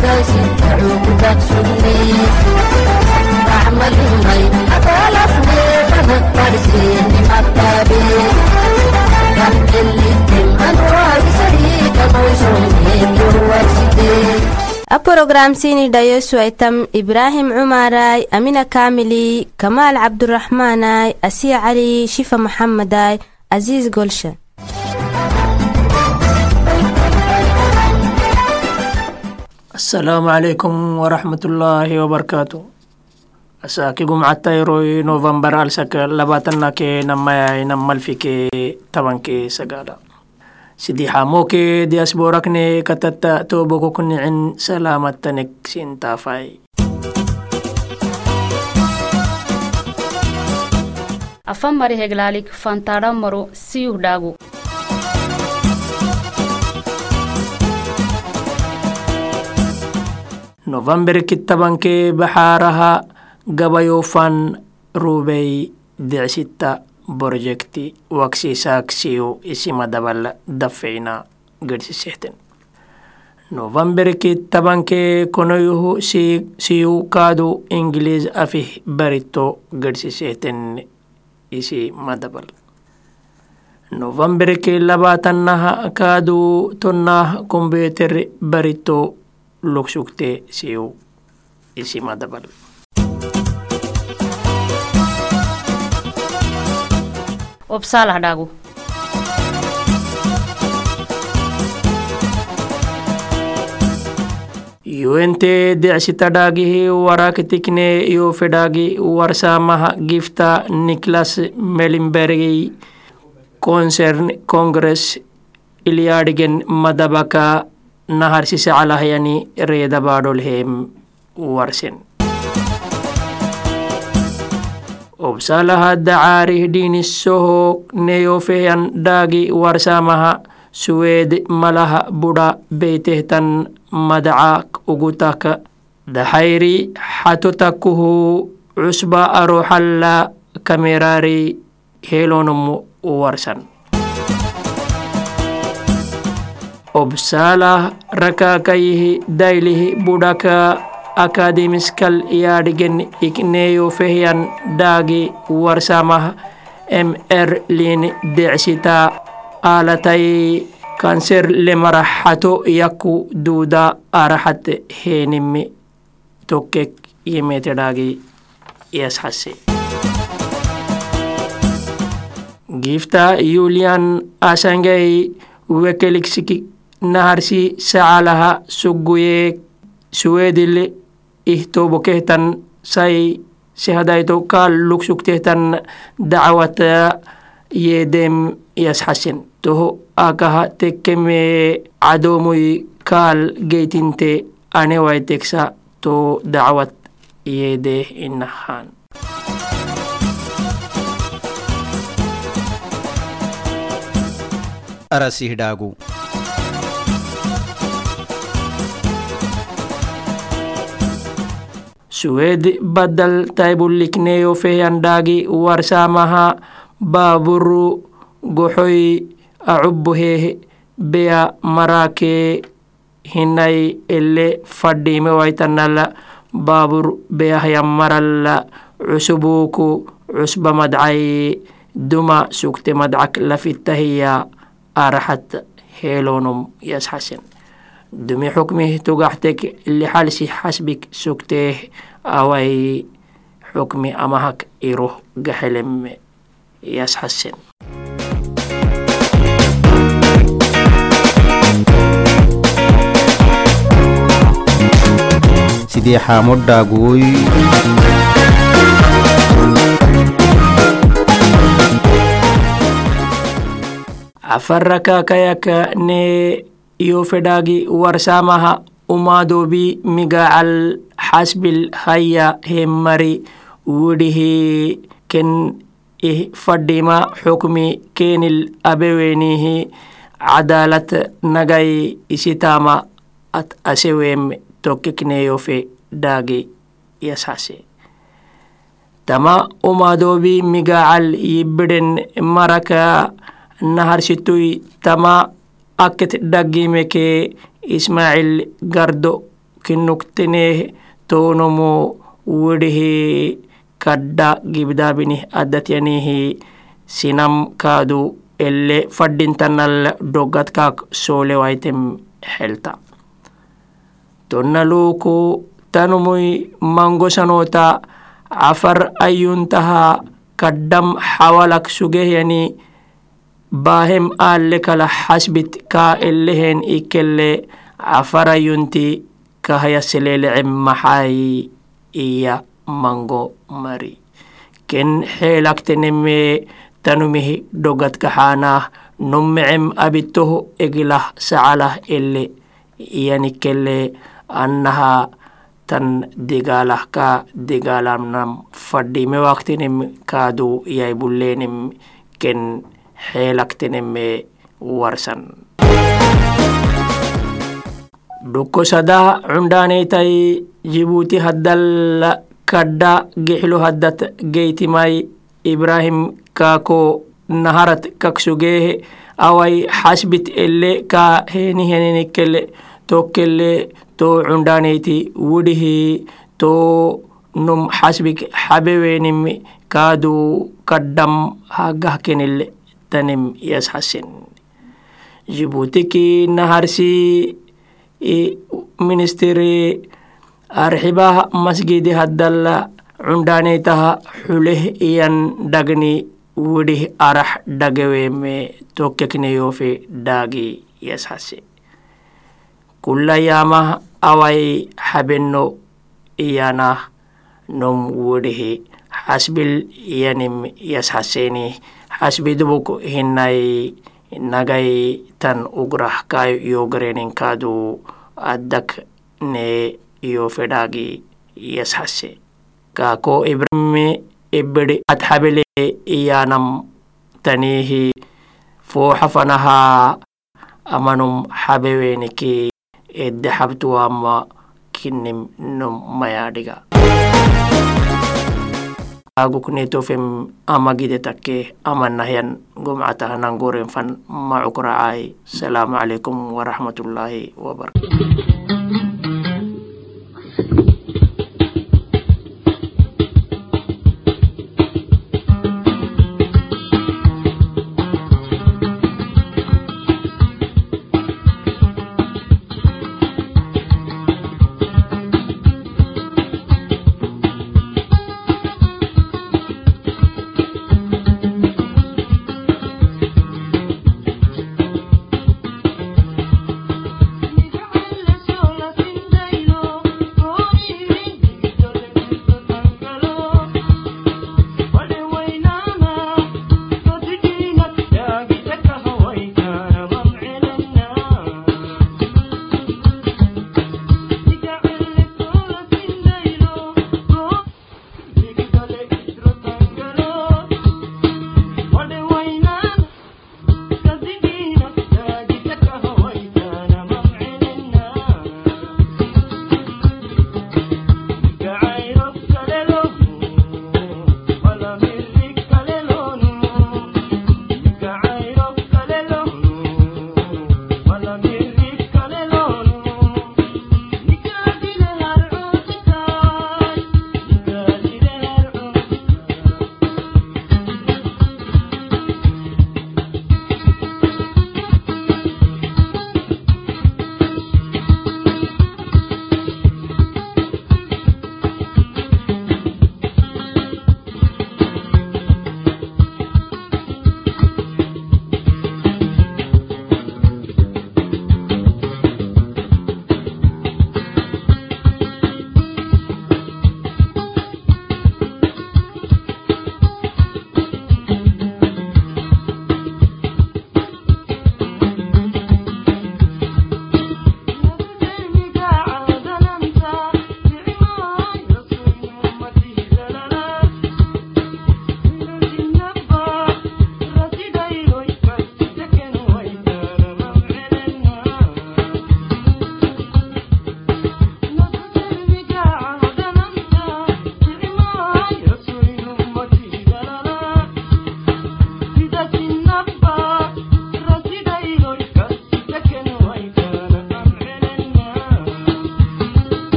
fi hedda. Dayo sam afan mari heglalik fantadaw maroy siul yarigeni. a programsini dhayosuaitam ibraahim cumaray amina kaamili kamaal cabduraxmaanay asiya cali shifa maxamaday casiis golshan asalaamu calaykum waraxmatullaahi wabarakaatu asaakigumcatayroy novembar alsaka labaatanake namayay namalfike tabanke sagala. Sidii xamoke diasborakne katata toboko kunicin salaamatanek sintaafay Afan mari heglalik fantadaw maro siyuh dhagu. November kitabanke baxaaraha gabayofan rubey dicsita borojekti waksisaksiyo isimadabal dafeyna gadsisehten november kitabanke konoyuhu siyu kaadu ingiliis afih barito gadsisehten isi madabal november ke labaatanaha kaadu tonnah kombeter barito lugsugte siyu isi madabal Obsalah dhagu. yuente decsitadhagihi warakitikne iyo fedhagi warsamaha gifta niklas melimbergi concern congress ilyadhigen madabaka naharsise calahyani reedabadholhem warsen. Obsalaha dacaarih dhinisoho neyofehan dhaagi warsamaha suweed malaha budha beytehtan madaca ugutaka daxayri xatotakuhu cusba aroxalla kamerari helonomu warsan obsalah rakakayihi daylihi budhaka akademiskal yaadhigen ikneyo fehyan dhaagi warsamah mr lin decsita alatay kanser lemaraxato yaku duuda araxat heenimi tokkek yemetedhaagi yashase gifta yulian asangay wekeliksiki naharsi saalaha sugguyee suweedili ihtobokehtan sai sehadayto kaal lugsuktehtan dacwata yeedeem yasxasen toho akaha tekkemee cadoomoy kaal geytinte anewaiteksa to dacwat yeedee inahaan arasih dhaagu suwed badal taybulikneyo fehyandhaagi warsamaha baaburu goxoy acubuheh beya marake hinay ele fadhimewaytanala baabur beyahya marala cusubuku cusba madcay duma sugte madcak lafitahiya araxat helonum yasxasen dumi xukmih tugaxtek lixalsi xasbik sugteeh away xukmi amahak yasxasen sidii xaamodhaaguy afarraka kayaka ne iyo fedhagi warsamaha umaadobi migacal xasbil haya hemmari widihi ken fadhima xukmi kenil abewenihi cadalat nagay isitama at asewem tokkikneyofe daagi yasase tama umadobi migacal yibiden maraka naharsitui tama aket dhagimeke ismail gardo kinukteneh ތޯނުމު އުވެޑިހި ކައްޑަގެ ވިދާބިނި އައްދަތިޔަނީހި ސިނަމްކާދު އެއްލެ ފައްޑިންތަންނަށް ޑޮއްގަތުކާއި ސޯލެވައިތެއް ހެޅުތަ ތޮންނަލޫކު ތަނުމުއި މަންގޮސަނޯތާ ޢަފަރް އައްޔޫންތަހާ ކައްޑަން ޙަވަލަކު ސުގެހެނީ ބާހެއް އާއްލެކަލަ ޙަސްބިތްކާ އެއްލެހެން އިކެއްލެ ޢަފަރައްޔުންތީ kahayaselelecem maxay iya mango mari. Ken xeelakteneme tanumihi dogadkaxaanah nommecem abitoh eglah sacalah elle iyanikelle annaha tan digalah ka digalamnam fadhime waktenem kaadu yai bullenem ken xeelakteneme warsan dhukkosada cundhaaneytai jibuuti haddal kadda gixlu haddat geytimai ibrahim kaako naharat kaksugeehe awai xasbit elle ka henihenenikkele tokkelle to cundhaaneyti wudihi to num xasbik xabewenim kaadu kaddam hagahkenelle tanem yashasen jibutiki naharsi ministeri arxibah masgidi haddalla cundhaaneytaha xuleh iyan dhagni widih arax dhageweme tokkekneyofe daagi yashase kulla yamah awai xabenno iyanah nom widihi xasbil iyanim yashaseni xasbidubuk hinai nagai tan ugrah kayo yogarenin kaadu addak ne yo fedagi yashase kako ibrahime ibedi adhabele iyanam tanihi foxafanaha amanum xabeweniki edde xabtuwama kinnim num mayadhiga agukne to fem amagide takke aman nahyan gom ata hanan goreng fan ma ukra ai. Assalamu alaikum warahmatullahi wabarakatuh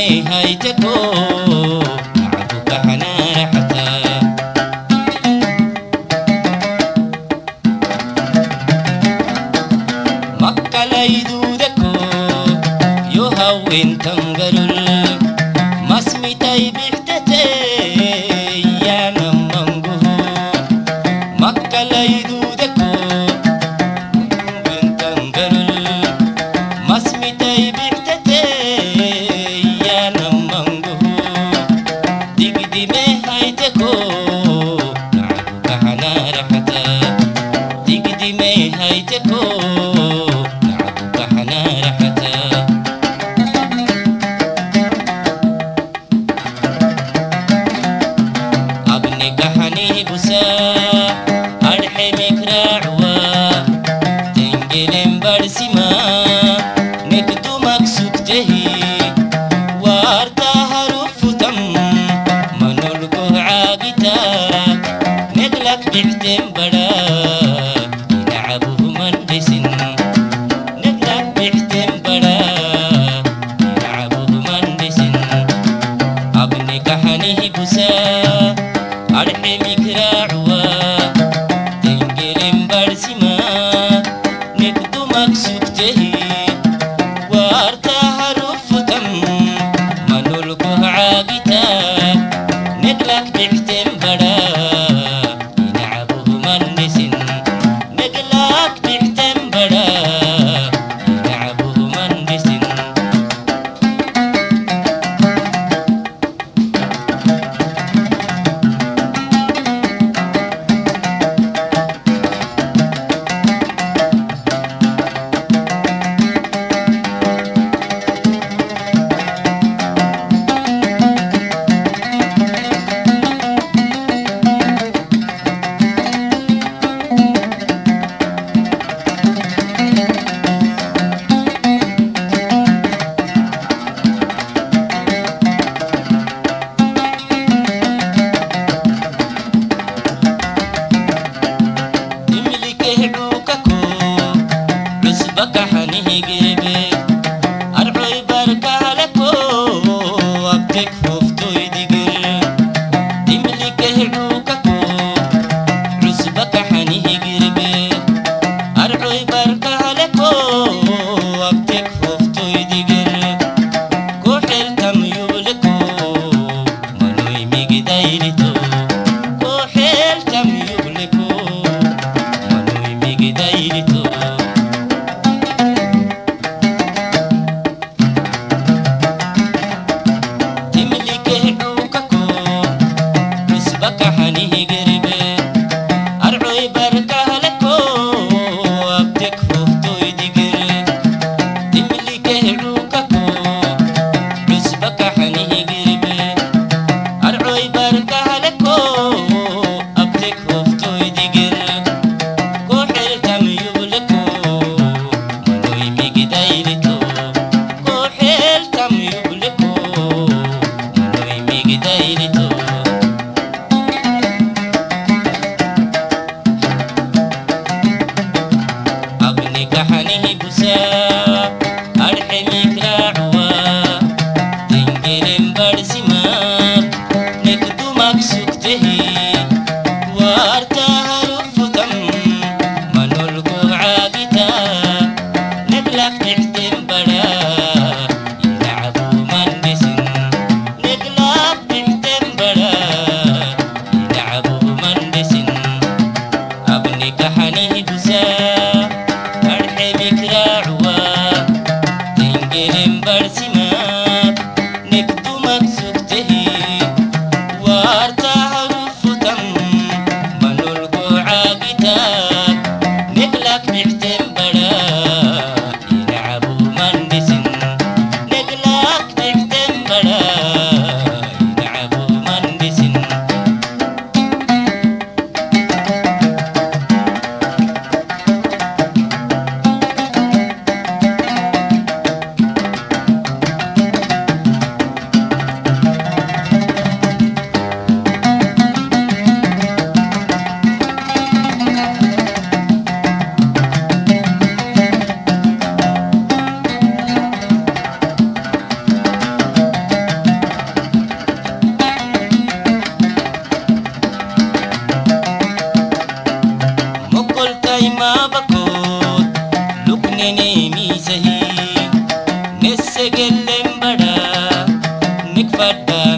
hi hi जतो அவர் but.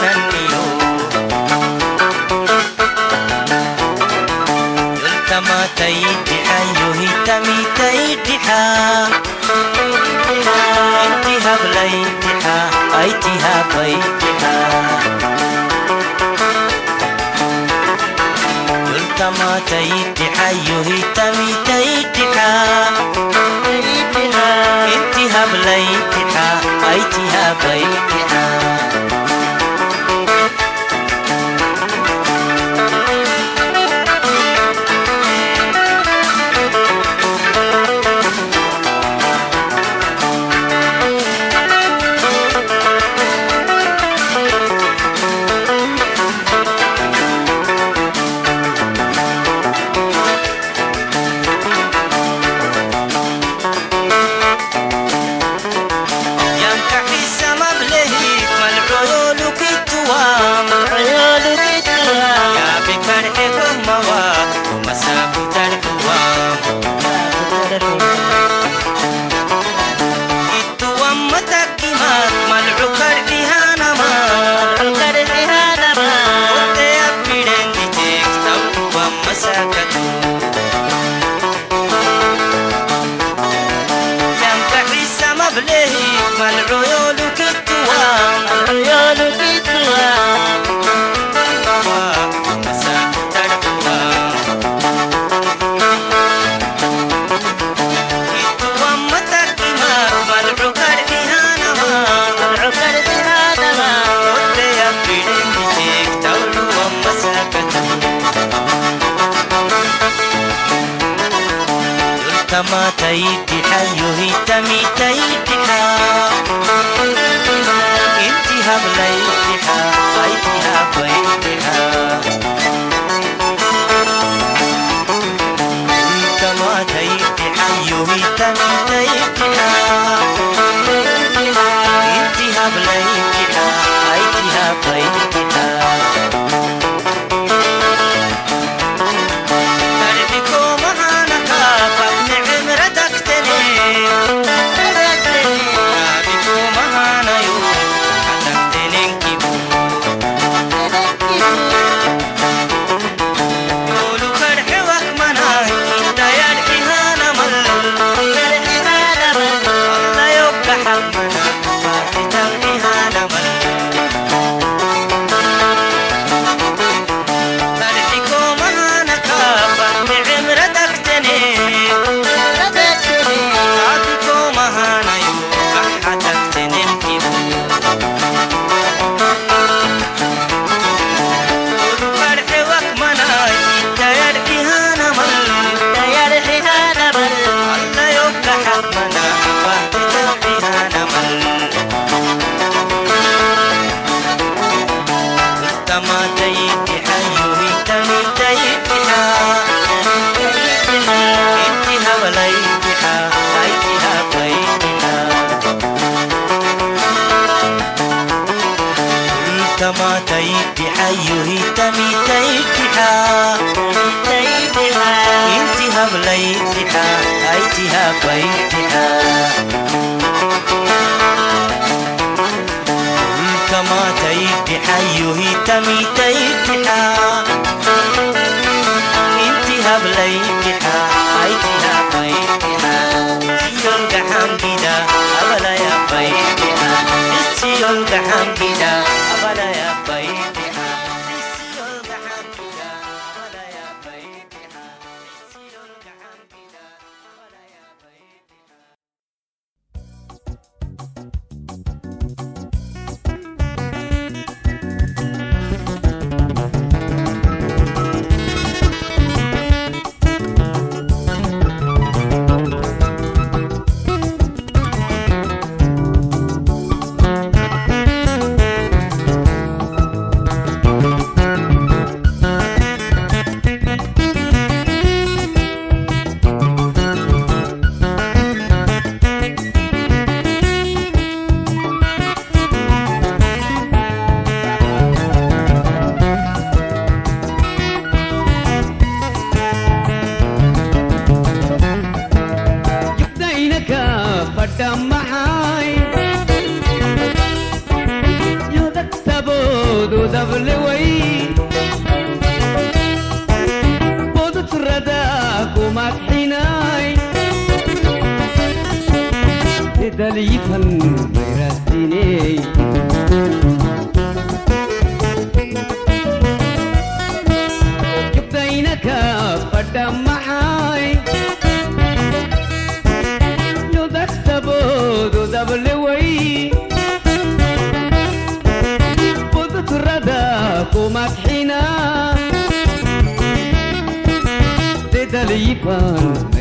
भन्यो एउटा मात्रै टिका यो हिटा मितै टिका तिहाबलाई टिका ऐतिहा भै टिका मितै टिका playing one.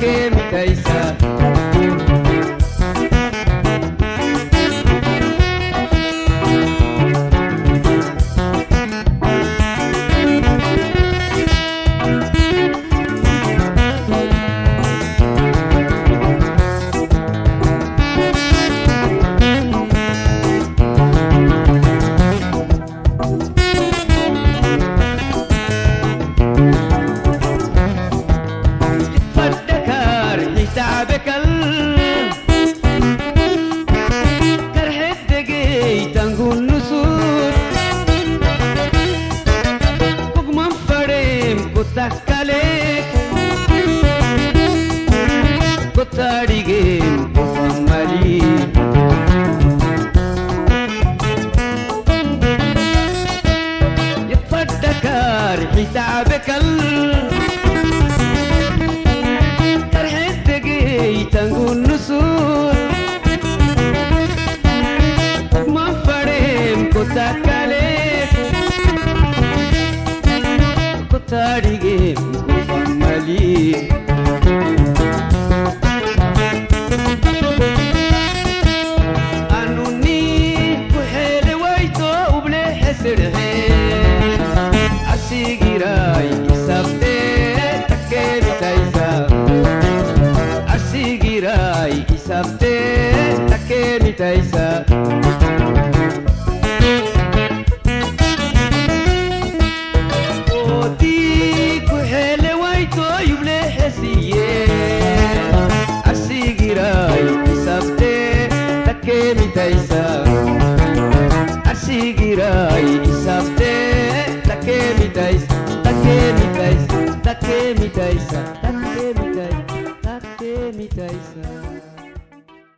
que mi caixa تنجو النسور ما فريم كتا كاليف كتا ريجيم كفا مليم every day.